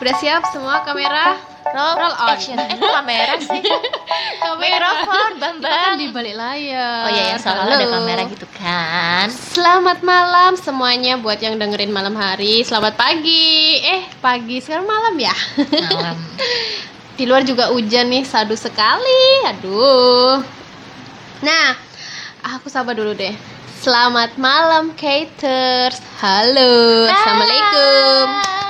Udah siap semua kamera? Roll, Roll on. action. Eh, kamera sih? Mikrofon, Bambang. Kita kan di balik layar. Oh iya, yang selalu Halo. ada kamera gitu kan. Selamat malam semuanya buat yang dengerin malam hari. Selamat pagi. Eh, pagi sekarang malam ya. Malam. Di luar juga hujan nih, sadu sekali. Aduh. Nah, aku sapa dulu deh. Selamat malam, Caters. Halo, assalamualaikum.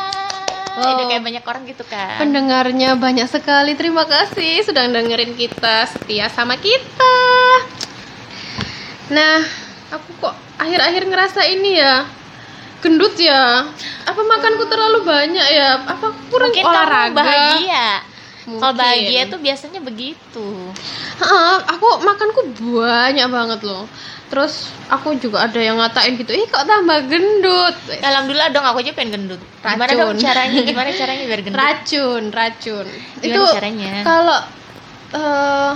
Oh. Kayak banyak orang gitu kan. Pendengarnya banyak sekali. Terima kasih sudah dengerin kita, setia sama kita. Nah, aku kok akhir-akhir ngerasa ini ya gendut ya. Apa makanku terlalu banyak ya? Apa kurang Mungkin olahraga? kamu bahagia. Kalau bahagia tuh biasanya begitu. Heeh, aku makanku banyak banget loh. Terus aku juga ada yang ngatain gitu, ih kok tambah gendut. Alhamdulillah dong aku aja pengen gendut. Gimana Racun. dong caranya? Gimana caranya biar gendut? Racun, racun. Gimana Itu caranya? kalau eh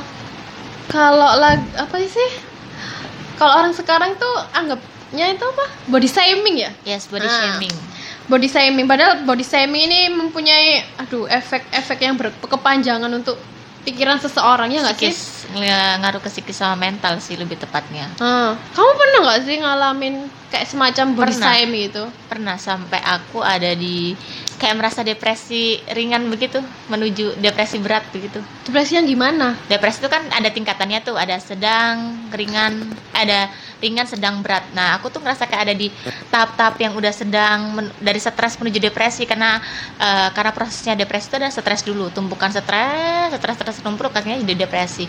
kalau lag apa sih? Kalau orang sekarang tuh anggapnya itu apa? Body shaming ya? Yes, body Ah. shaming. Body shaming padahal body shaming ini mempunyai aduh efek-efek yang berkepanjangan untuk pikiran seseorang ya nggak sih? Ng- ngaruh ke psikis sama mental sih lebih tepatnya. Ah, kamu pernah nggak sih ngalamin kayak semacam body Pernah. shaming gitu? Pernah sampai aku ada di kayak merasa depresi ringan begitu menuju depresi berat begitu. Depresi yang gimana? Depresi itu kan ada tingkatannya tuh, ada sedang, ringan, ada ringan, sedang, berat. Nah, aku tuh ngerasa kayak ada di tahap-tahap yang udah sedang men- dari stres menuju depresi karena eh, karena prosesnya depresi itu ada stres dulu, tumpukan stres, stres, stres numpuk akhirnya jadi depresi.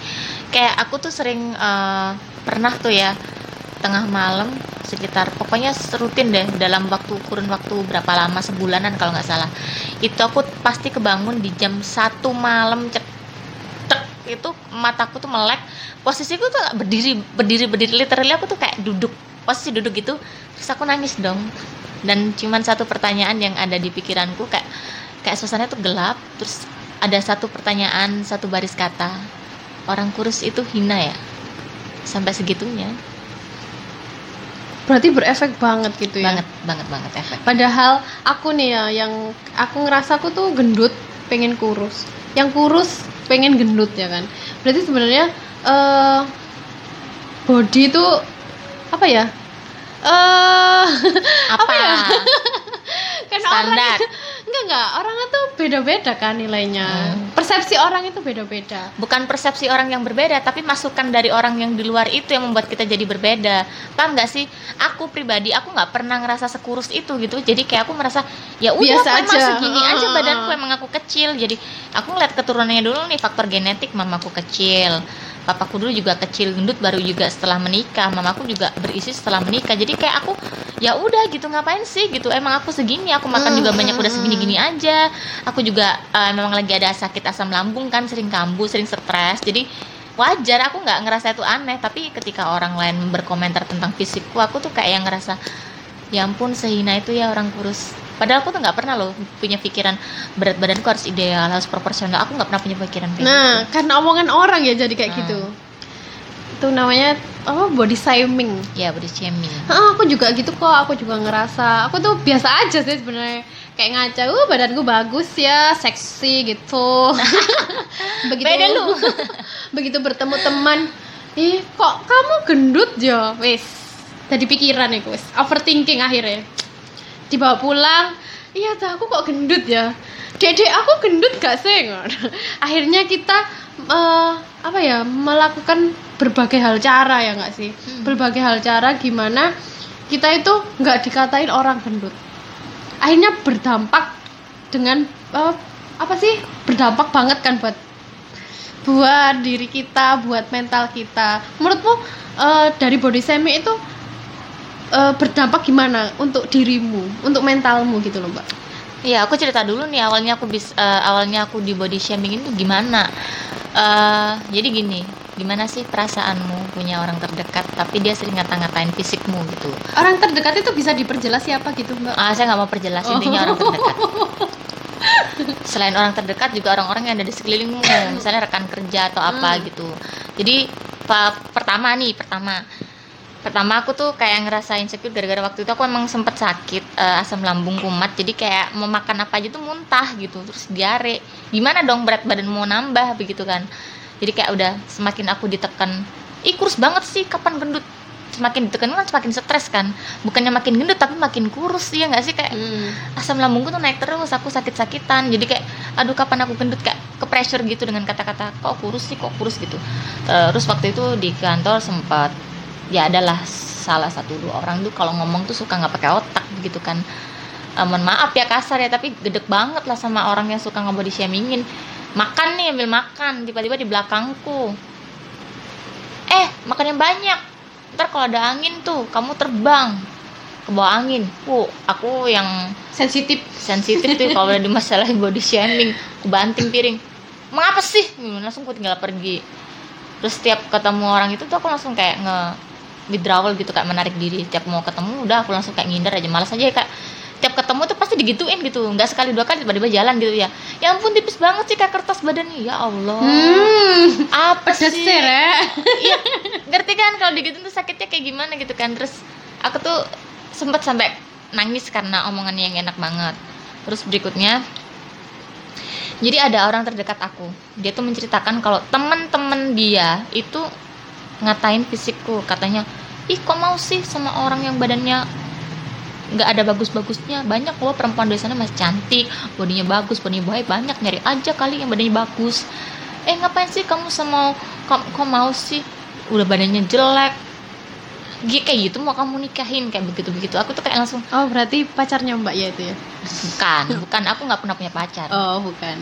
Kayak aku tuh sering eh, pernah tuh ya tengah malam sekitar pokoknya rutin deh dalam waktu kurun waktu berapa lama sebulanan kalau nggak salah. Itu aku pasti kebangun di jam satu malam cek tek, itu mataku tuh melek. Posisiku tuh berdiri berdiri berdiri literally aku tuh kayak duduk posisi duduk gitu. Terus aku nangis dong. Dan cuman satu pertanyaan yang ada di pikiranku kayak kayak suasana tuh gelap. Terus ada satu pertanyaan satu baris kata. Orang kurus itu hina ya? Sampai segitunya Berarti berefek banget gitu ya? banget banget banget efek Padahal aku nih ya yang aku ngerasa aku tuh gendut pengen kurus. Yang kurus pengen gendut ya kan. Berarti sebenarnya eh body itu apa ya? Eh apa, ya? kan Standar. orang enggak enggak orangnya tuh beda-beda kan nilainya. Hmm. Persepsi orang itu beda-beda. bukan persepsi orang yang berbeda tapi masukan dari orang yang di luar itu yang membuat kita jadi berbeda. Paham nggak sih? Aku pribadi aku nggak pernah ngerasa sekurus itu gitu. Jadi kayak aku merasa ya udah Biasa aku aja. segini aja badanku emang aku kecil. Jadi aku ngeliat keturunannya dulu nih faktor genetik mamaku kecil papaku dulu juga kecil gendut baru juga setelah menikah. Mamaku juga berisi setelah menikah. Jadi kayak aku ya udah gitu ngapain sih gitu? Emang aku segini aku makan juga Hmm, banyak udah hmm, segini-gini aja. Aku juga eh, memang lagi ada sakit asam lambung kan sering kambuh sering stres. Jadi wajar aku nggak ngerasa itu aneh. Tapi ketika orang lain berkomentar tentang fisikku aku tuh kayak yang ngerasa ya ampun sehina itu ya orang kurus padahal aku tuh nggak pernah loh punya pikiran berat badanku harus ideal harus proporsional aku nggak pernah punya pikiran kayak Nah, gitu karena omongan orang ya jadi kayak Hmm. gitu. Itu namanya apa? Body shaming. ya body shaming Ah, aku juga gitu kok, aku juga ngerasa aku tuh biasa aja sih sebenarnya kayak ngaca, uh badanku bagus ya, seksi gitu. begitu Beda lu. begitu bertemu teman, ih kok kamu gendut ya, wis. Tadi pikiran ya, wis. Overthinking akhirnya. Dibawa pulang, iya tuh aku kok gendut ya. Dedek aku gendut gak sih? akhirnya kita eh, apa ya melakukan berbagai hal cara ya nggak sih Hmm. berbagai hal cara gimana kita itu nggak dikatain orang gendut akhirnya berdampak dengan eh, apa sih berdampak banget kan buat buat diri kita buat mental kita menurutmu eh, dari body shaming itu eh, berdampak gimana untuk dirimu untuk mentalmu gitu loh mbak Iya, aku cerita dulu nih awalnya aku bis eh, awalnya aku di body shaming itu gimana. Eh, jadi gini, gimana sih perasaanmu punya orang terdekat tapi dia sering ngata-ngatain fisikmu gitu. orang terdekat itu bisa diperjelas siapa gitu mbak Ah, saya nggak mau perjelas intinya Oh. orang terdekat. Selain orang terdekat juga orang-orang yang ada di sekelilingmu, misalnya rekan kerja atau apa Hmm. gitu. Jadi pa- pertama nih, pertama pertama aku tuh kayak ngerasa insecure gara-gara waktu itu aku emang sempet sakit eh, asam lambung kumat. Jadi kayak mau makan apa aja tuh muntah gitu terus diare. Gimana dong berat badan mau nambah begitu kan. Jadi kayak udah semakin aku ditekan. Ih kurus banget sih kapan gendut? Semakin ditekan kan semakin stres kan. Bukannya makin gendut tapi makin kurus ya nggak sih? Kayak Hmm. asam lambungku tuh naik terus aku sakit-sakitan. Jadi kayak aduh kapan aku gendut? Kayak ke pressure gitu dengan kata-kata kok kurus sih? Kok kurus? gitu. Terus waktu itu di kantor sempat ya adalah salah satu dua orang tuh kalau ngomong tuh suka nggak pakai otak gitu kan. Eh, mohon maaf ya kasar ya tapi gedek banget lah sama orang yang suka ngebody shamingin makan nih ambil makan tiba-tiba di belakangku. Eh makan yang banyak. Ntar kalau ada angin tuh kamu terbang ke bawah angin. Wuh, aku yang sensitif. sensitif tuh kalau udah dimasalahin body shaming aku banting piring. Mengapa sih? Langsung aku tinggal pergi. Terus setiap ketemu orang itu tuh aku langsung kayak nge withdrawal gitu kayak menarik diri. Setiap mau ketemu udah aku langsung kayak ngindar aja. Malas aja kayak tiap ketemu tuh pasti digituin gitu. Nggak sekali dua kali tiba-tiba jalan gitu ya. Ya ampun tipis banget sih kayak kertas badannya ya Allah. Hmm apa sih? Re. iya ngerti kan kalau digituin tuh sakitnya kayak gimana gitu kan. Terus aku tuh sempet sampai nangis karena omongannya yang enak banget. Terus berikutnya jadi ada orang terdekat aku. Dia tuh menceritakan kalau teman-teman dia itu ngatain fisikku. Katanya ih kok mau sih sama orang yang badannya nggak ada bagus-bagusnya? Banyak loh perempuan di sana masih cantik bodinya bagus bodinya baik banyak nyari aja kali yang badannya bagus. Eh ngapain sih kamu sama kok, kok mau sih? Udah badannya jelek. Gi- kayak gitu mau kamu nikahin kayak begitu begitu aku tuh kayak langsung oh berarti pacarnya mbak ya itu ya? Bukan bukan. Aku nggak pernah punya pacar. Oh bukan.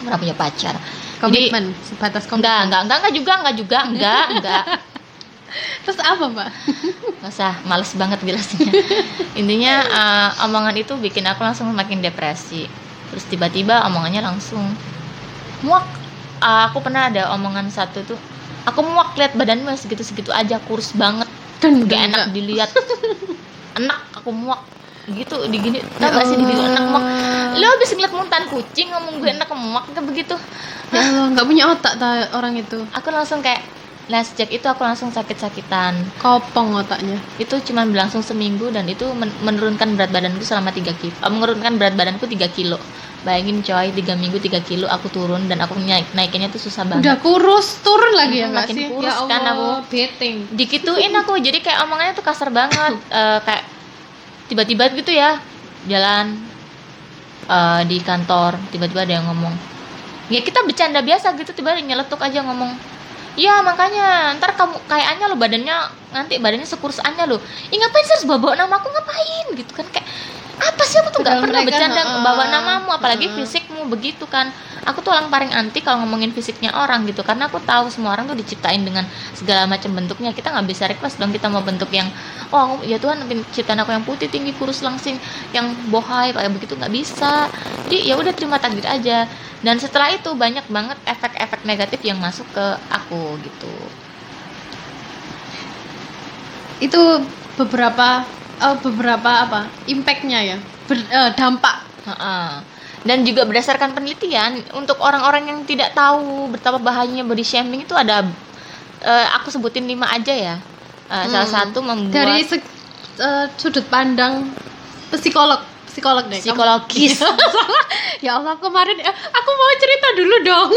Pernah punya pacar komitmen sebatas komitmen. enggak enggak enggak enggak juga enggak juga enggak enggak. Terus apa mbak? Nggak usah males banget jelasnya intinya eh, omongan itu bikin aku langsung makin depresi. Terus tiba-tiba omongannya langsung muak. Eh, aku pernah ada omongan satu tuh aku muak lihat badanmu yang segitu-segitu aja kurus banget. Dan gak enak dilihat. Enak aku muak gitu digini tau gak sih digitu enak muak lo habis ngeliat muntahan kucing ngomong gue enak muak kayak begitu. Ya Allah nggak punya otak ta orang itu. Aku langsung kayak nah sejak itu aku langsung sakit-sakitan. Kopong otaknya. Itu cuma berlangsung seminggu dan itu men- menurunkan berat badanku selama 3 kilo eh, menurunkan berat badanku 3 kilo. Bayangin coy 3 minggu 3 kilo aku turun dan aku naik naikinnya tuh susah banget. Udah kurus turun lagi ya makin sih? Kurus ya kan Allah aku. beting. Dikituin aku jadi kayak omongannya tuh kasar banget Eh, kayak tiba-tiba gitu ya jalan eh, di kantor tiba-tiba ada yang ngomong. Ya kita bercanda biasa gitu tiba nyeletuk aja ngomong. Ya makanya ntar kamu kayaknya lo badannya nanti badannya sekurus anya lo. Ih ngapain sih harus nama aku? Ngapain? Gitu kan kayak apa sih? Aku tuh nggak pernah bercanda heeh. bawa namamu apalagi Heeh. fisikmu begitu kan. Aku tuh orang paling anti kalau ngomongin fisiknya orang gitu karena aku tahu semua orang tuh diciptain dengan segala macam bentuknya. Kita nggak bisa request dong kita mau bentuk yang oh aku- ya Tuhan ciptaan aku yang putih tinggi kurus langsing yang bohai kayak begitu nggak bisa. Jadi ya udah terima takdir aja. Dan setelah itu banyak banget efek-efek negatif yang masuk ke aku gitu. Itu beberapa eh, beberapa apa impactnya ya Ber- eh, dampak Heeh. Dan juga berdasarkan penelitian untuk orang-orang yang tidak tahu betapa bahayanya body shaming itu ada eh, aku sebutin lima aja ya. Eh, Salah Hmm. satu membuat dari eh, sudut pandang psikolog psikolog deh psikologis. ya Allah kemarin aku mau cerita dulu dong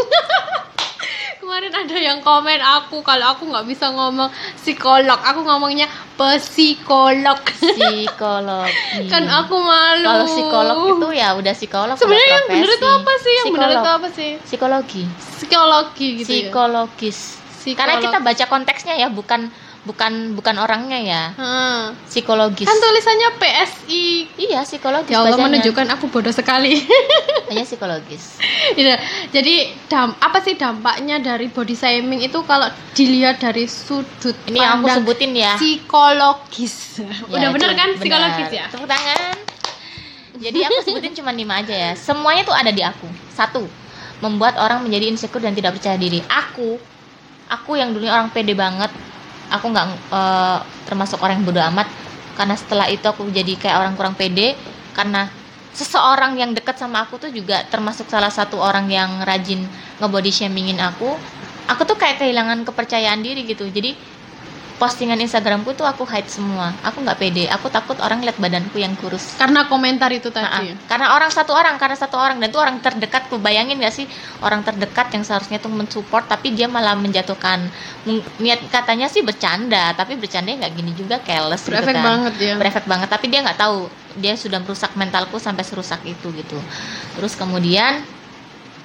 kemarin ada yang komen aku kalau aku nggak bisa ngomong psikolog aku ngomongnya psikolog Psikologi. kan aku malu kalau psikolog itu ya udah psikolog sebenarnya yang bener itu apa sih yang bener Psikolog. itu apa sih Psikologi. psikologi gitu ya Psikologis. Psikolog. Karena kita baca konteksnya ya, bukan bukan bukan orangnya ya. Hmm. Psikologis. kan tulisannya PSI Iya, psikologis ya Allah bacanya. menunjukkan aku bodoh sekali Bacanya psikologis. Iya, jadi dam, apa sih dampaknya dari body shaming itu kalau dilihat dari sudut Ini yang aku pandang sebutin ya. psikologis. Ya, Udah bener kan benar. psikologis ya? Tepuk tangan. Jadi aku sebutin cuma lima aja ya. Semuanya tuh ada di aku. Satu, membuat orang menjadi insecure dan tidak percaya diri. Aku, aku yang dulunya orang pede banget. Aku nggak eh, termasuk orang yang bodoh amat. Karena setelah itu aku jadi kayak orang kurang pede. Karena seseorang yang dekat sama aku tuh juga termasuk salah satu orang yang rajin ngebody shamingin aku. Aku tuh kayak kehilangan kepercayaan diri gitu. Jadi postingan Instagramku tuh aku hide semua. Aku nggak pede. Aku takut orang lihat badanku yang kurus. Karena komentar itu Nah, tadi karena orang satu orang karena satu orang. Dan itu orang terdekat tuh. Bayangin gak sih? Orang terdekat yang seharusnya tuh mensupport tapi dia malah menjatuhkan. Niat katanya sih bercanda tapi bercandanya nggak gini juga careless gitu berefek kan. banget ya berefek banget. Tapi dia nggak tahu. Dia sudah merusak mentalku sampai serusak itu gitu. Terus kemudian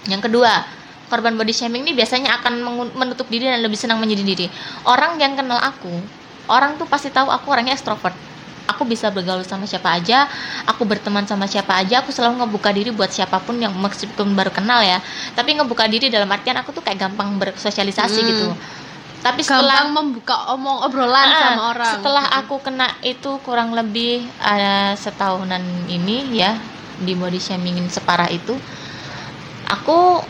yang kedua korban body shaming ini biasanya akan menutup diri dan lebih senang menyendiri orang yang kenal aku orang tuh pasti tahu aku orangnya ekstrovert. Aku bisa bergaul sama siapa aja aku berteman sama siapa aja aku selalu ngebuka diri buat siapa pun yang meskipun baru kenal ya. Tapi ngebuka diri dalam artian aku tuh kayak gampang bersosialisasi Hmm. gitu. Tapi setelah gampang membuka omong obrolan Ah, sama orang. Setelah aku kena itu kurang lebih ada setahunan ini ya di body shamingin separah itu, aku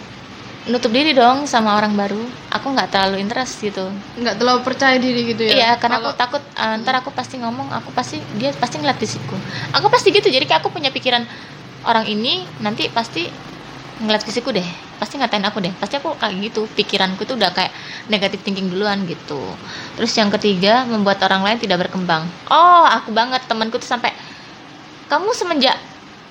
nutup diri dong sama orang baru. Aku nggak terlalu interest gitu. nggak terlalu percaya diri gitu ya Iya, karena Kalau- aku takut uh, ntar aku pasti ngomong, aku pasti dia pasti ngeliat fisikku. Aku pasti gitu. Jadi kayak aku punya pikiran orang ini nanti pasti ngeliat fisikku deh. Pasti ngatain aku deh. Pasti aku kayak gitu. Pikiranku tuh udah kayak negatif thinking duluan gitu. Terus yang ketiga, membuat orang lain tidak berkembang. Oh, aku banget temanku tuh sampai kamu semenjak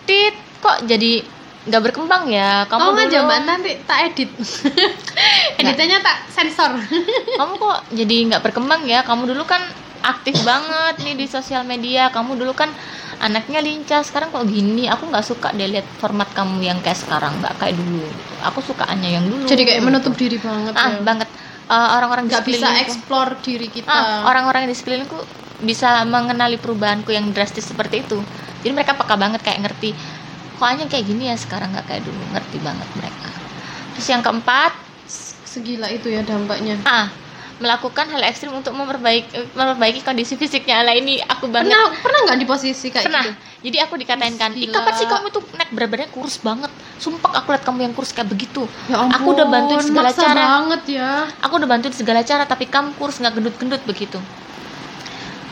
tit kok jadi nggak berkembang ya? Kamu oh dulu- zaman nanti tak edit. Editannya tak sensor. Kamu kok jadi nggak berkembang ya? Kamu dulu kan aktif banget nih di sosial media. Kamu dulu kan anaknya lincah. Sekarang kok gini? Aku nggak suka deh lihat format kamu yang kayak sekarang nggak kayak dulu. Aku sukaannya yang dulu. Jadi kayak menutup diri banget ah ya. banget. Eh, orang-orang nggak bisa explore diri kita. ah, orang-orang di sekelilingku bisa mengenali perubahanku yang drastis seperti itu. Jadi mereka peka banget kayak ngerti kok hanya kayak gini ya sekarang nggak kayak dulu ngerti banget mereka. Terus yang keempat segila itu ya dampaknya. ah melakukan hal ekstrim untuk memperbaiki memperbaiki kondisi fisiknya. Lah ini aku banget. Pernah pernah nggak di posisi kayak pernah. gitu? Jadi aku dikatain kan "Ih, Gila. kapan sih kamu tuh naik berat-beratnya kurus banget? Sumpah aku lihat kamu yang kurus kayak begitu. Ya ampun, Aku udah bantuin segala cara. banget ya. Aku udah bantuin segala cara tapi kamu kurus nggak gendut-gendut begitu.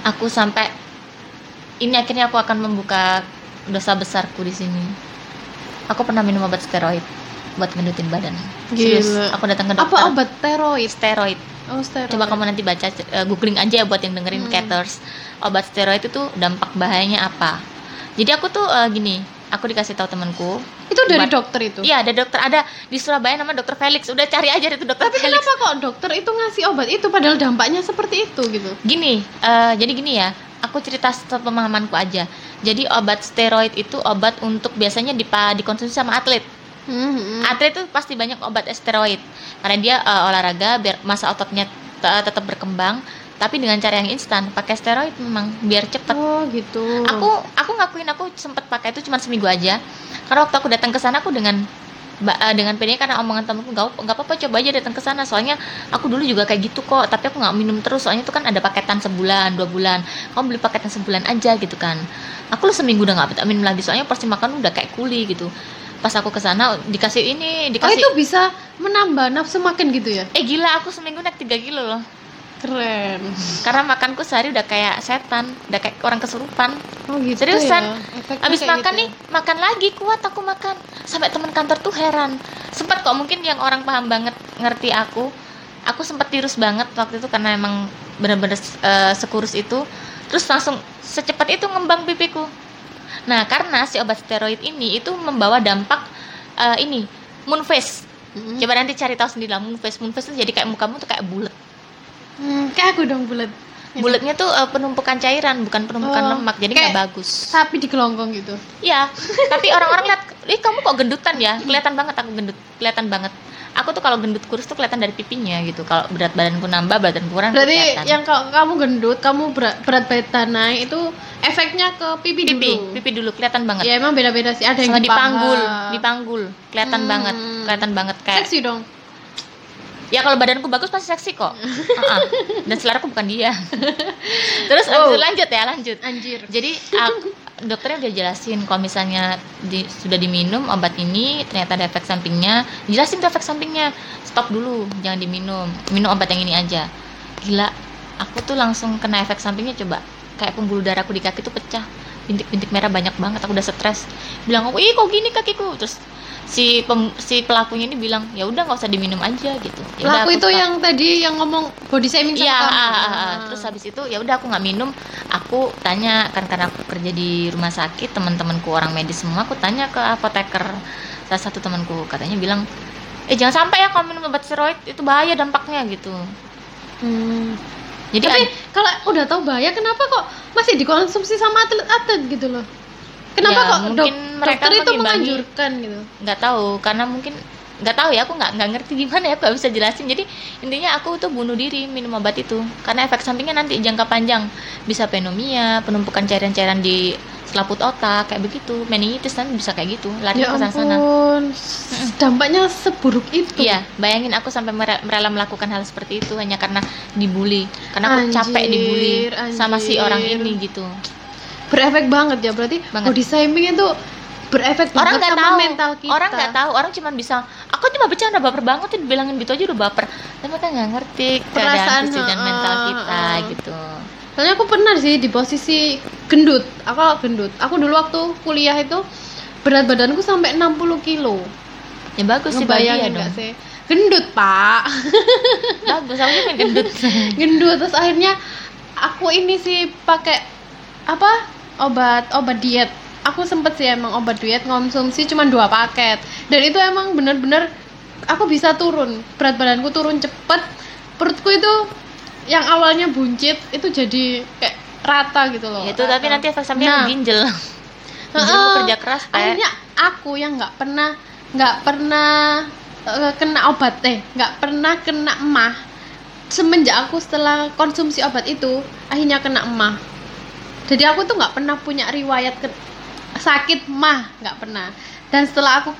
Aku sampai ini akhirnya aku akan membuka dosa besarku di sini. Aku pernah minum obat steroid buat gendutin badan. Serius, Gila. aku datang ke apa dokter obat steroid? Steroid. Oh steroid. Coba kamu nanti baca eh, googling aja ya buat yang dengerin Hmm. caters obat steroid itu dampak bahayanya apa? Jadi aku tuh eh, gini aku dikasih tahu temanku. Itu dari Obat- dokter itu? Iya ada dokter. Ada di Surabaya nama dokter Felix. Udah cari aja itu dokter tapi Felix. kenapa kok dokter itu ngasih obat itu padahal dampaknya seperti itu gitu? Gini eh, jadi gini ya. Aku cerita pemahamanku aja jadi obat steroid itu obat untuk biasanya dipa dikonsumsi sama atlet. Hmm, atlet itu pasti banyak obat steroid. Karena dia eh, olahraga biar masa ototnya te- tetap berkembang tapi dengan cara yang instan. Pakai steroid memang biar cepet. Oh gitu. Aku aku ngakuin aku sempet pakai itu cuma seminggu aja. Karena waktu aku datang ke sana aku dengan dengan pedenya karena omongan temenku nggak nggak apa-apa coba aja datang ke sana. Soalnya aku dulu juga kayak gitu kok tapi aku nggak minum terus. Soalnya itu kan ada paketan sebulan dua bulan. Kamu beli paketan sebulan aja gitu kan. Aku lu seminggu udah nggak minum lagi soalnya porsi makan udah kayak kuli gitu. Pas aku ke sana dikasih ini oh dikasih itu bisa menambah nafsu makan gitu ya? Eh gila aku seminggu naik 3 kilo loh keren karena makanku sehari udah kayak setan udah kayak orang kesurupan oh gitu Seriusan? ya. Abis makan gitu. nih, makan lagi kuat aku makan. Sampai teman kantor tuh heran. Sempat kok mungkin yang orang paham banget ngerti aku. Aku sempat tirus banget waktu itu karena emang bener-bener eh, sekurus itu. Terus langsung secepat itu ngembang pipiku. Nah, karena si obat steroid ini itu membawa dampak eh, ini moon face. Mm-mm. Coba nanti cari tahu sendiri lah moon face. Moon face itu jadi kayak mukamu tuh kayak bulat. Hmm, kayak aku dong bulat Bulatnya tuh eh, penumpukan cairan, bukan penumpukan Oh, lemak. Jadi nggak bagus. sapi di gelonggong gitu Iya, tapi orang-orang lihat, ih kamu kok gendutan ya? Kelihatan banget aku gendut, kelihatan banget. Aku tuh kalau gendut kurus tuh kelihatan dari pipinya gitu. Kalau berat badanku nambah, badan kurang tuh berarti kelihatan. yang ka- kamu gendut kamu berat, berat badan naik itu efeknya ke pipi, pipi, dulu pipi dulu kelihatan banget. ya emang beda-beda sih ada yang dipanggul, paha. dipanggul, kelihatan Hmm. banget, kelihatan banget kayak. seksi dong Ya kalau badanku bagus pasti seksi kok. Heeh. Dan seleraku bukan dia. Terus Wow. abis itu lanjut ya, lanjut. anjir Jadi aku, dokternya udah jelasin kalau misalnya di- sudah diminum obat ini ternyata ada efek sampingnya, jelasin tuh efek sampingnya. Stop dulu, jangan diminum. Minum obat yang ini aja. Gila, aku tuh langsung kena efek sampingnya coba. Kayak pembuluh darahku di kaki tuh pecah. bintik-bintik merah banyak banget aku udah stres bilang aku ih kok gini kakiku terus si pem- si pelakunya ini bilang ya udah nggak usah diminum aja gitu Ya udah, Pelaku aku itu yang tadi yang ngomong body shaming sama Iya, kamu. ah, ah, ah. Terus habis itu ya udah aku nggak minum. Aku tanya kan karena aku kerja di rumah sakit, teman-temanku orang medis semua, aku tanya ke apoteker salah satu temanku katanya bilang, eh jangan sampai ya kalau minum obat steroid itu bahaya dampaknya gitu. Hmm. Jadi Tapi kalau udah tahu bahaya kenapa kok masih dikonsumsi sama atlet-atlet gitu loh? Kenapa Ya, kok dok, mungkin mereka dokter itu menganjurkan gitu? nggak tahu karena mungkin nggak tahu ya aku nggak nggak ngerti gimana ya aku nggak bisa jelasin jadi intinya aku tuh bunuh diri minum obat itu karena efek sampingnya nanti jangka panjang bisa pneumonia penumpukan cairan-cairan di selaput otak kayak begitu meningitis nanti bisa kayak gitu lari Ya ke sana sana dampaknya seburuk itu. Iya, bayangin aku sampai mere- rela melakukan hal seperti itu hanya karena dibully. Karena aku capek Anjir, dibully sama si orang anjir. ini gitu. Berefek banget ya berarti Banget. body shaming itu berefek Orang banget nggak sama tahu, mental kita. orang nggak tahu, orang cuma bisa, aku cuma bercanda baper banget tuh dibilangin gitu aja udah baper. Tapi mereka nggak ngerti keadaan Perasaan, fisik dan mental heeh, kita heeh. gitu. Soalnya aku pernah sih di posisi gendut. Aku gendut. Aku dulu waktu kuliah itu berat badanku sampai 60 kilo. Ya bagus sih ya dong. nggak sih? Gendut, Pak. Bagus, aku juga gendut. gendut terus akhirnya aku ini sih pakai apa? Obat obat diet. Aku sempet sih emang obat diet konsumsi cuma dua paket. Dan itu emang bener-bener aku bisa turun. Berat badanku turun cepet. Perutku itu yang awalnya buncit itu jadi kayak rata gitu loh. itu tapi nanti efek sampingnya Nah. ginjal. Ginjalmu Heeh. kerja keras, Teh. akhirnya aku yang nggak pernah nggak pernah eh, kena obat teh nggak pernah kena emah semenjak aku setelah konsumsi obat itu akhirnya kena emah jadi aku tuh nggak pernah punya riwayat ke- sakit mah nggak pernah. Dan setelah aku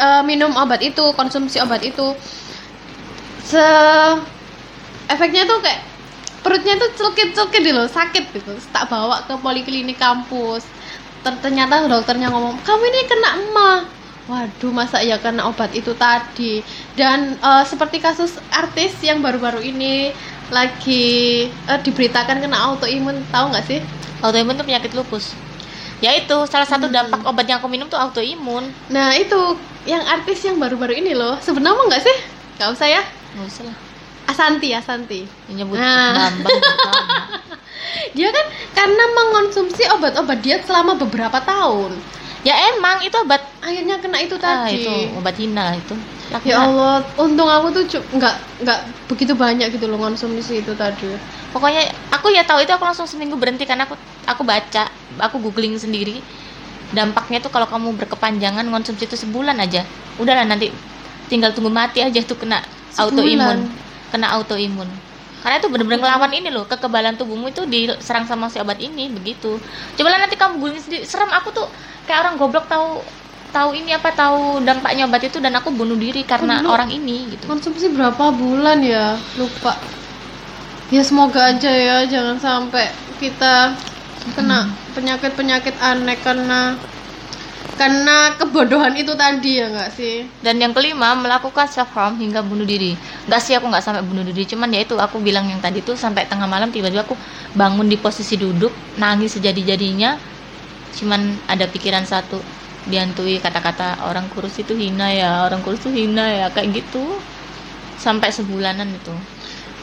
eh, minum obat itu konsumsi obat itu se efeknya tuh kayak perutnya tuh celkit-celkit gitu loh sakit gitu. Tak bawa ke poliklinik kampus. Ter- ternyata dokternya ngomong kamu ini kena emah waduh masa ya kena obat itu tadi? Dan eh, seperti kasus artis yang baru-baru ini lagi eh, diberitakan kena autoimun tahu nggak sih Autoimun tuh penyakit lupus. Ya itu salah satu Hmm. dampak obat yang aku minum tuh autoimun. nah itu yang artis yang baru-baru ini loh sebenarnya nggak sih nggak usah ya Nggak usah lah. Asanti Asanti nyebut Nah. Bambang dia kan karena mengonsumsi obat-obat diet selama beberapa tahun Ya emang itu obat akhirnya kena itu ah, tadi itu obat hina itu. Lakukan. ya Allah untung aku tuh nggak nggak begitu banyak gitu loh konsumsi itu tadi Pokoknya aku ya tahu itu aku langsung seminggu berhenti karena aku aku baca, aku googling sendiri. Dampaknya tuh kalau kamu berkepanjangan konsumsi itu sebulan aja. Udahlah nanti tinggal tunggu mati aja tuh kena autoimun. Kena autoimun. Karena itu bener-bener ngelawan ini loh, kekebalan tubuhmu itu diserang sama si obat ini begitu. Coba lah nanti kamu googling sendiri. Serem aku tuh kayak orang goblok tahu tahu ini apa tahu dampaknya obat itu dan aku bunuh diri karena dulu- orang ini gitu. konsumsi berapa bulan ya lupa ya semoga aja ya jangan sampai kita kena penyakit-penyakit aneh karena karena kebodohan itu tadi ya nggak sih Dan yang kelima melakukan self harm hingga bunuh diri. Gak sih aku nggak sampai bunuh diri, cuman ya itu aku bilang yang tadi tuh sampai tengah malam tiba-tiba aku bangun di posisi duduk nangis sejadi-jadinya. Cuman ada pikiran satu dihantui kata-kata orang kurus itu hina ya, orang kurus itu hina ya kayak gitu. Sampai sebulanan itu.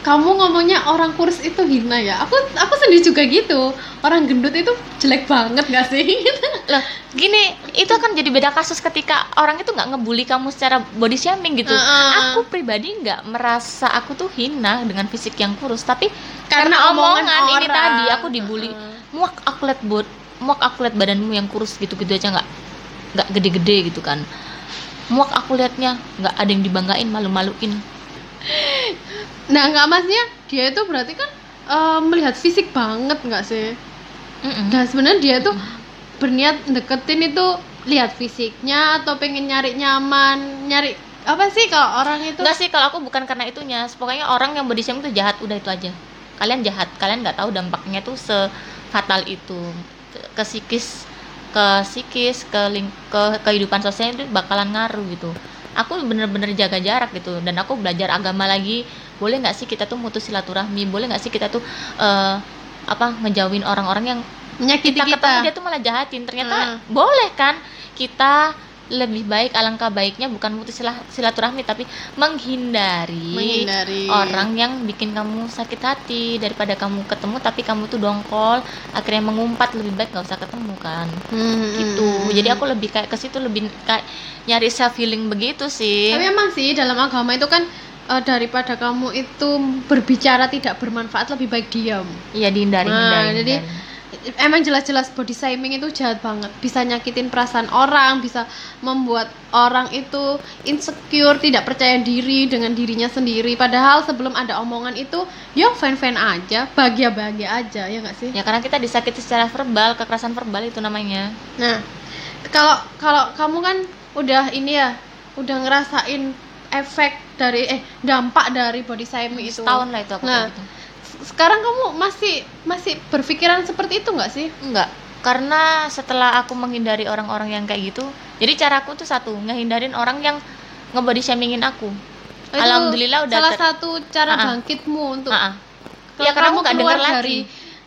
kamu ngomongnya orang kurus itu hina ya aku aku sendiri juga gitu orang gendut itu jelek banget gak sih Loh, gini, itu akan jadi beda kasus ketika orang itu nggak ngebully kamu secara body shaming gitu. Heeh. Aku pribadi nggak merasa aku tuh hina dengan fisik yang kurus, tapi Karena omongan ini orang. tadi aku dibully. Heeh. Muak aku liat muak aku liat badanmu yang kurus gitu-gitu aja nggak nggak gede-gede gitu kan. Muak aku liatnya nggak ada yang dibanggain, malu-maluin. nah nggak masnya dia itu berarti kan eh, melihat fisik banget nggak sih Mm-mm. dan sebenarnya dia tuh berniat deketin itu lihat fisiknya atau pengen nyari nyaman nyari apa sih kalau orang itu Enggak sih kalau aku bukan karena itunya. Pokoknya orang yang body shaming itu jahat udah itu aja. Kalian jahat, kalian nggak tahu dampaknya tuh sefatal itu ke, psikis ke psikis ke ling, ke kehidupan sosial itu bakalan ngaruh gitu. Aku bener-bener jaga jarak gitu dan aku belajar agama lagi. Boleh nggak sih kita tuh mutus silaturahmi? Boleh nggak sih kita tuh eh, apa ngejauhin orang-orang yang menyakiti kita kita, ketemu dia tuh malah jahatin ternyata Hmm. boleh kan kita lebih baik alangkah baiknya bukan putus silaturahmi tapi menghindari, menghindari. orang yang bikin kamu sakit hati. Daripada kamu ketemu tapi kamu tuh dongkol akhirnya mengumpat lebih baik nggak usah ketemu kan? Hmm, gitu. hmm, hmm. jadi aku lebih kayak ke situ lebih kayak nyari self healing begitu sih. Tapi emang sih dalam agama itu kan eh, daripada kamu itu berbicara tidak bermanfaat lebih baik diam. Iya dihindari Nah, hindari, jadi hindari. Emang jelas-jelas body shaming itu jahat banget. Bisa nyakitin perasaan orang bisa membuat orang itu insecure tidak percaya diri dengan dirinya sendiri. Padahal sebelum ada omongan itu ya fine fine aja bahagia bahagia aja ya nggak sih? Ya karena kita disakiti secara verbal kekerasan verbal itu namanya. Nah kalau kalau kamu kan udah ini ya udah ngerasain efek dari eh dampak dari body shaming itu. Setahun lah itu aku Nah, kayak gitu sekarang kamu masih masih berpikiran seperti itu nggak sih Enggak, karena setelah aku menghindari orang-orang yang kayak gitu, jadi caraku tuh satu, ngehindarin orang yang ngebody shamingin aku. Itu Alhamdulillah udah salah satu cara Ah-ah. bangkitmu untuk kalau Ya karena kamu aku nggak denger lagi. dari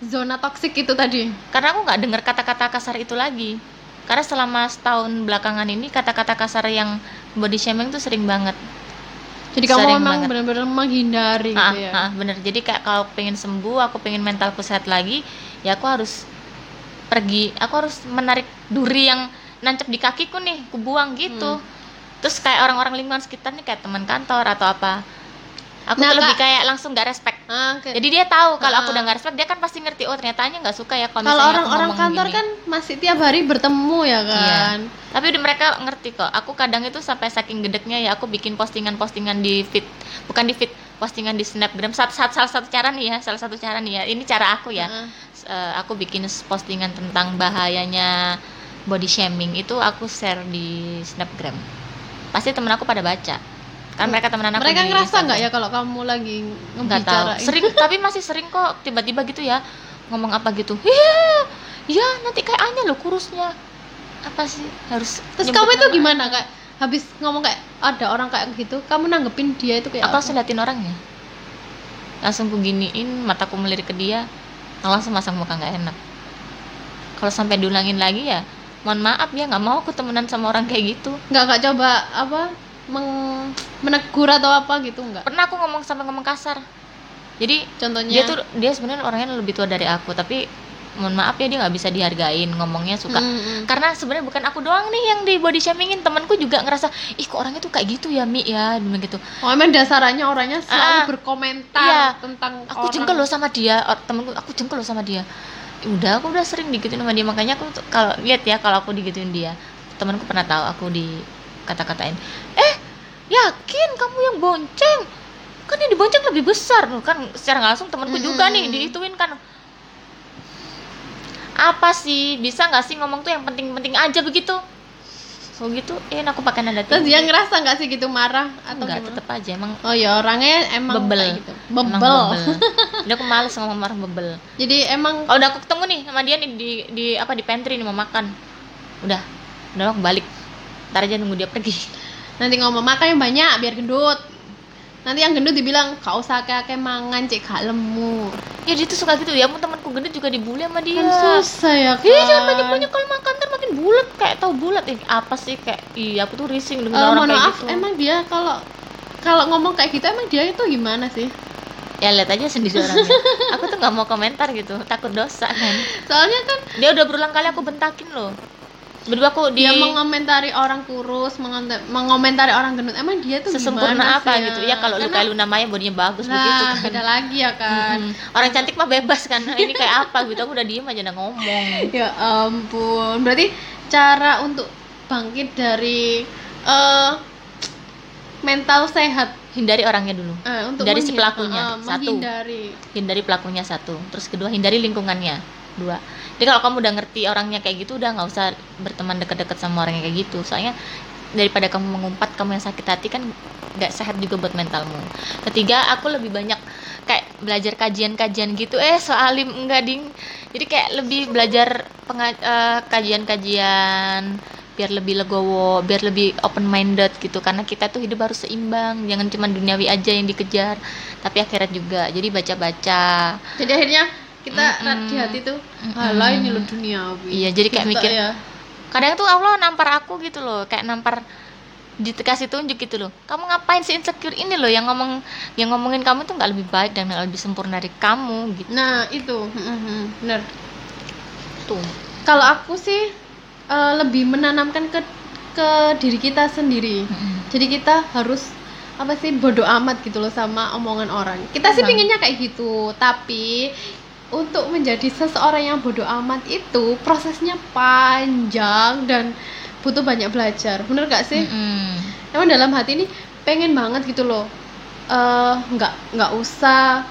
zona toksik itu tadi Karena aku nggak dengar kata-kata kasar itu lagi. Karena selama setahun belakangan ini kata-kata kasar yang body shaming tuh sering banget. Jadi kamu memang benar-benar menghindari Ah, gitu ya ah, bener. Jadi kayak kalau pengen sembuh, aku pengen mentalku sehat lagi, ya aku harus pergi. Aku harus menarik duri yang nancep di kakiku nih, ku buang gitu. Hmm. Terus kayak orang-orang lingkungan sekitar nih kayak teman kantor atau apa. Aku Nah, tuh lebih kayak langsung gak respect. Ah, oke. Jadi dia tahu kalau aku Ah. udah gak respect, dia kan pasti ngerti. Oh ternyata nya nggak suka ya kalau orang-orang kantor gini. kan masih tiap hari bertemu ya kan Tapi udah mereka ngerti kok. Aku kadang itu sampai saking gedeknya ya aku bikin postingan-postingan di feed, bukan di feed, postingan di Snapgram. Saat, saat salah satu cara nih ya, salah satu cara nih ya. Ini cara aku ya. S- eh, aku bikin postingan tentang bahayanya body shaming itu aku share di Snapgram. Pasti temen aku pada baca. Kan mereka temenan aku mereka ngerasa nggak ya kalau kamu lagi nggak sering tapi masih sering kok tiba-tiba gitu ya ngomong apa gitu. Iya ya nanti kayak Anya loh kurusnya. Apa sih harus terus kamu itu gimana? Kak habis ngomong kayak ada orang kayak gitu kamu nanggepin dia itu kayak aku apa? langsung liatin orangnya langsung ku giniin mataku melirik ke dia. Langsung masang muka nggak enak. Kalau sampai diulangin lagi ya mohon maaf ya nggak mau aku temenan sama orang kayak gitu. Nggak nggak coba apa meng- menegur atau apa gitu nggak? Pernah aku ngomong sampai ngomong kasar. Jadi contohnya? dia tuh dia sebenarnya orangnya lebih tua dari aku tapi mohon maaf ya dia nggak bisa dihargain ngomongnya suka. Mm, mm. karena sebenarnya bukan aku doang nih yang di body shamingin temanku juga ngerasa ih kok orangnya tuh kayak gitu ya mi ya? Bilang gitu. Oh emang dasarannya orangnya selalu Ah, berkomentar iya. tentang aku orang. jengkel loh sama dia or, temenku aku jengkel loh sama dia. Udah aku udah sering digituin sama dia makanya aku kalau lihat ya kalau aku digituin dia. Temanku pernah tahu aku di kata-katain. Eh yakin kamu yang bonceng? Kan yang dibonceng lebih besar. Loh, kan secara nggak langsung temanku juga nih diituin kan. Apa sih? Bisa nggak sih ngomong tuh yang penting-penting aja begitu? So gitu eh aku pakai nada terus tinggi dia ngerasa nggak sih gitu marah atau enggak gimana? tetep aja emang oh ya orangnya emang Bebel. gitu. Emang bebel, Udah aku males ngomong marah bebel. Jadi emang Oh udah aku ketemu nih sama dia nih di di apa di pantry nih mau makan. Udah, udah aku balik. Ntar aja nunggu dia pergi. nanti ngomong makan yang banyak biar gendut nanti yang gendut dibilang kau usah kakek mangan cek gak lemu Ya dia tuh suka gitu ya, mau temanku gendut juga dibully sama dia. kan susah ya kan Iya jangan banyak banyak kalau makan ntar makin bulat kayak tahu bulat eh apa sih kayak iya aku tuh rising Eh, dengan orang mohon kayak maaf gitu. emang dia kalau kalau ngomong kayak gitu emang dia itu gimana sih Ya lihat aja sendiri orangnya. aku tuh nggak mau komentar gitu, takut dosa kan. soalnya kan Dia udah berulang kali aku bentakin loh. Berdua aku di dia mengomentari orang kurus mengomentari orang gendut emang dia tuh sesempurna apa sih gitu. Ya kalau lu Karena- kayak Luna Maya bodinya bagus nah begitu kan. beda lagi ya kan Mm-mm. Orang cantik mah bebas kan. Ini kayak apa gitu. Aku udah diem aja udah ngomong. ya ampun berarti cara untuk bangkit dari eh mental sehat Hindari orangnya dulu. eh, untuk Dari si pelakunya, eh, satu. Hindari pelakunya satu. Terus kedua hindari lingkungannya. Dua. Jadi kalau kamu udah ngerti orangnya kayak gitu udah nggak usah berteman deket-deket sama orang yang kayak gitu. Soalnya daripada kamu mengumpat kamu yang sakit hati kan nggak sehat juga buat mentalmu. Ketiga, aku lebih banyak kayak belajar kajian-kajian gitu. Eh, soalim enggak ding. Jadi kayak lebih belajar eh, kajian-kajian biar lebih legowo, biar lebih open minded gitu. Karena kita tuh hidup harus seimbang, jangan cuma duniawi aja yang dikejar, tapi akhirat juga. Jadi baca-baca. jadi akhirnya kita Mm-mm. di hati tuh ini lo duniawi. Iya, jadi kayak Gitu mikir, ya. kadang tuh Allah nampar aku gitu loh kayak nampar dikasih tunjuk gitu loh. Kamu ngapain sih insecure ini loh? Yang ngomong yang ngomongin kamu tuh nggak lebih baik dan nggak lebih sempurna dari kamu gitu. Nah itu. Mm-mm, bener. Tuh. Kalau aku sih eh, lebih menanamkan ke ke diri kita sendiri. Jadi kita harus apa sih bodoh amat gitu loh sama omongan orang. Kita sih Emang. pinginnya kayak gitu tapi untuk menjadi seseorang yang bodoh amat itu prosesnya panjang dan butuh banyak belajar. Bener gak sih? Mm-mm. emang dalam hati ini pengen banget gitu loh. Eh nggak nggak usah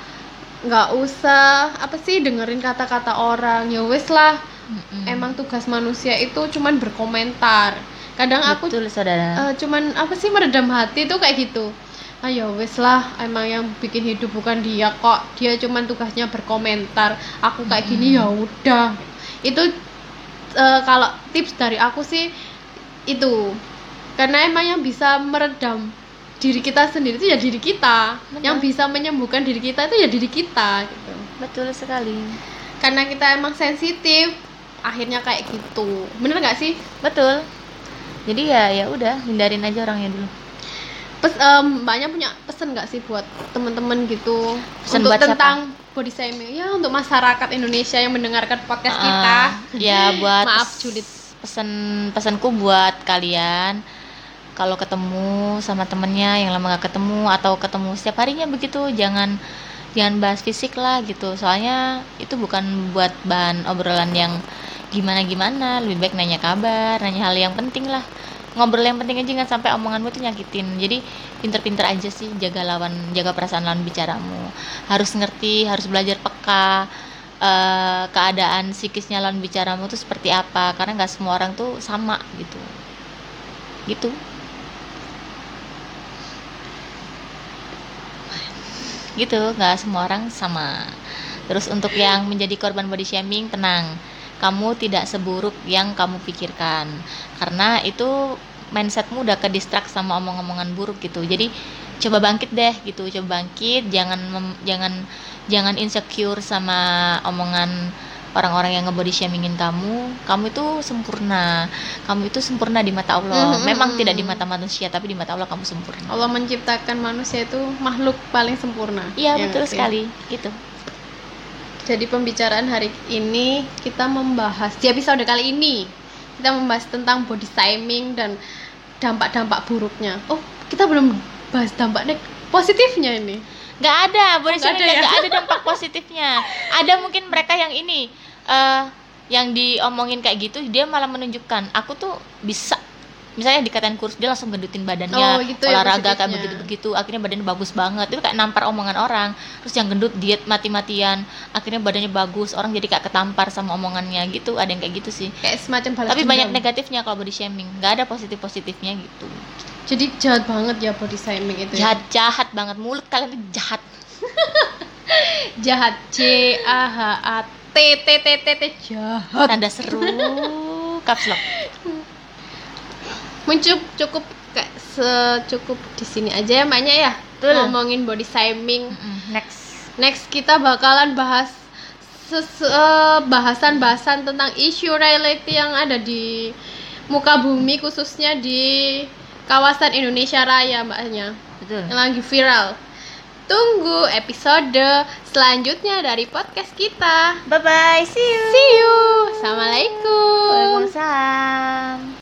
nggak usah apa sih dengerin kata-kata orang. Ya wes lah. Mm-mm. emang tugas manusia itu cuman berkomentar. Kadang aku betul saudara. eh, cuman apa sih meredam hati tuh kayak gitu ayo wes lah emang yang bikin hidup bukan dia kok. Dia cuman tugasnya berkomentar. Aku kayak gini ya udah. Itu eh, kalau tips dari aku sih itu. Karena emang yang bisa meredam diri kita sendiri itu ya diri kita. Benar. yang bisa menyembuhkan diri kita itu ya diri kita gitu. Betul sekali. Karena kita emang sensitif akhirnya kayak gitu. Bener nggak sih? Betul. Jadi ya ya udah hindarin aja orangnya dulu Pes, em, mbaknya punya pesan nggak sih buat temen-temen gitu? Pesan untuk buat siapa? tentang body shaming. Ya untuk masyarakat Indonesia yang mendengarkan podcast kita. Ah, ya buat maaf Judit pesan pesanku buat kalian kalau ketemu sama temennya yang lama gak ketemu atau ketemu setiap harinya begitu jangan jangan bahas fisik lah gitu. Soalnya itu bukan buat bahan obrolan yang gimana gimana lebih baik nanya kabar nanya hal yang penting lah ngobrol yang penting aja jangan sampai omonganmu tuh nyakitin. Jadi pinter-pinter aja sih jaga lawan jaga perasaan lawan bicaramu. Harus ngerti harus belajar peka eh, keadaan psikisnya lawan bicaramu tuh seperti apa. Karena nggak semua orang tuh sama gitu. Gitu. Gitu. Nggak semua orang sama. Terus untuk yang menjadi korban body shaming tenang kamu tidak seburuk yang kamu pikirkan. Karena itu mindsetmu udah ke distract sama omong-omongan buruk gitu. Jadi coba bangkit deh gitu coba bangkit. Jangan mem- jangan jangan insecure sama omongan orang-orang yang nge-body shamingin kamu. Kamu itu sempurna. Kamu itu sempurna di mata Allah. Mhm. memang tidak di mata manusia tapi di mata Allah kamu sempurna. Allah menciptakan manusia itu makhluk paling sempurna. Iya Ya betul sekali. Gitu jadi pembicaraan hari ini kita membahas di episode kali ini kita membahas tentang body shaming dan dampak-dampak buruknya. Oh kita belum bahas dampak neg- positifnya ini. Nggak ada body Oh, nggak shaming ada ya? nggak ada dampak positifnya. Ada mungkin mereka yang ini eh yang diomongin kayak gitu dia malah menunjukkan aku tuh bisa misalnya dikatain kurus dia langsung gendutin badannya Oh, gitu ya olahraga kayak positifnya. begitu begitu akhirnya badannya bagus banget itu kayak nampar omongan orang terus yang gendut diet mati-matian akhirnya badannya bagus orang jadi kayak ketampar sama omongannya gitu ada yang kayak gitu sih kayak semacam balas tapi dendam. banyak negatifnya kalau body shaming nggak ada positif positifnya gitu jadi jahat banget ya body shaming itu ya. jahat jahat banget mulut kalian tuh jahat jahat C A H A T T T T T jahat tanda seru caps lock Muncul cukup kayak secukup di sini aja ya mbaknya ya. Betul. ngomongin body shaming. Next. Next kita bakalan bahas eh, bahasan-bahasan tentang isu reality yang ada di muka bumi khususnya di kawasan Indonesia Raya mbaknya. Betul. Yang lagi viral. Tunggu episode selanjutnya dari podcast kita. Bye bye see you. See you. Assalamualaikum. Waalaikumsalam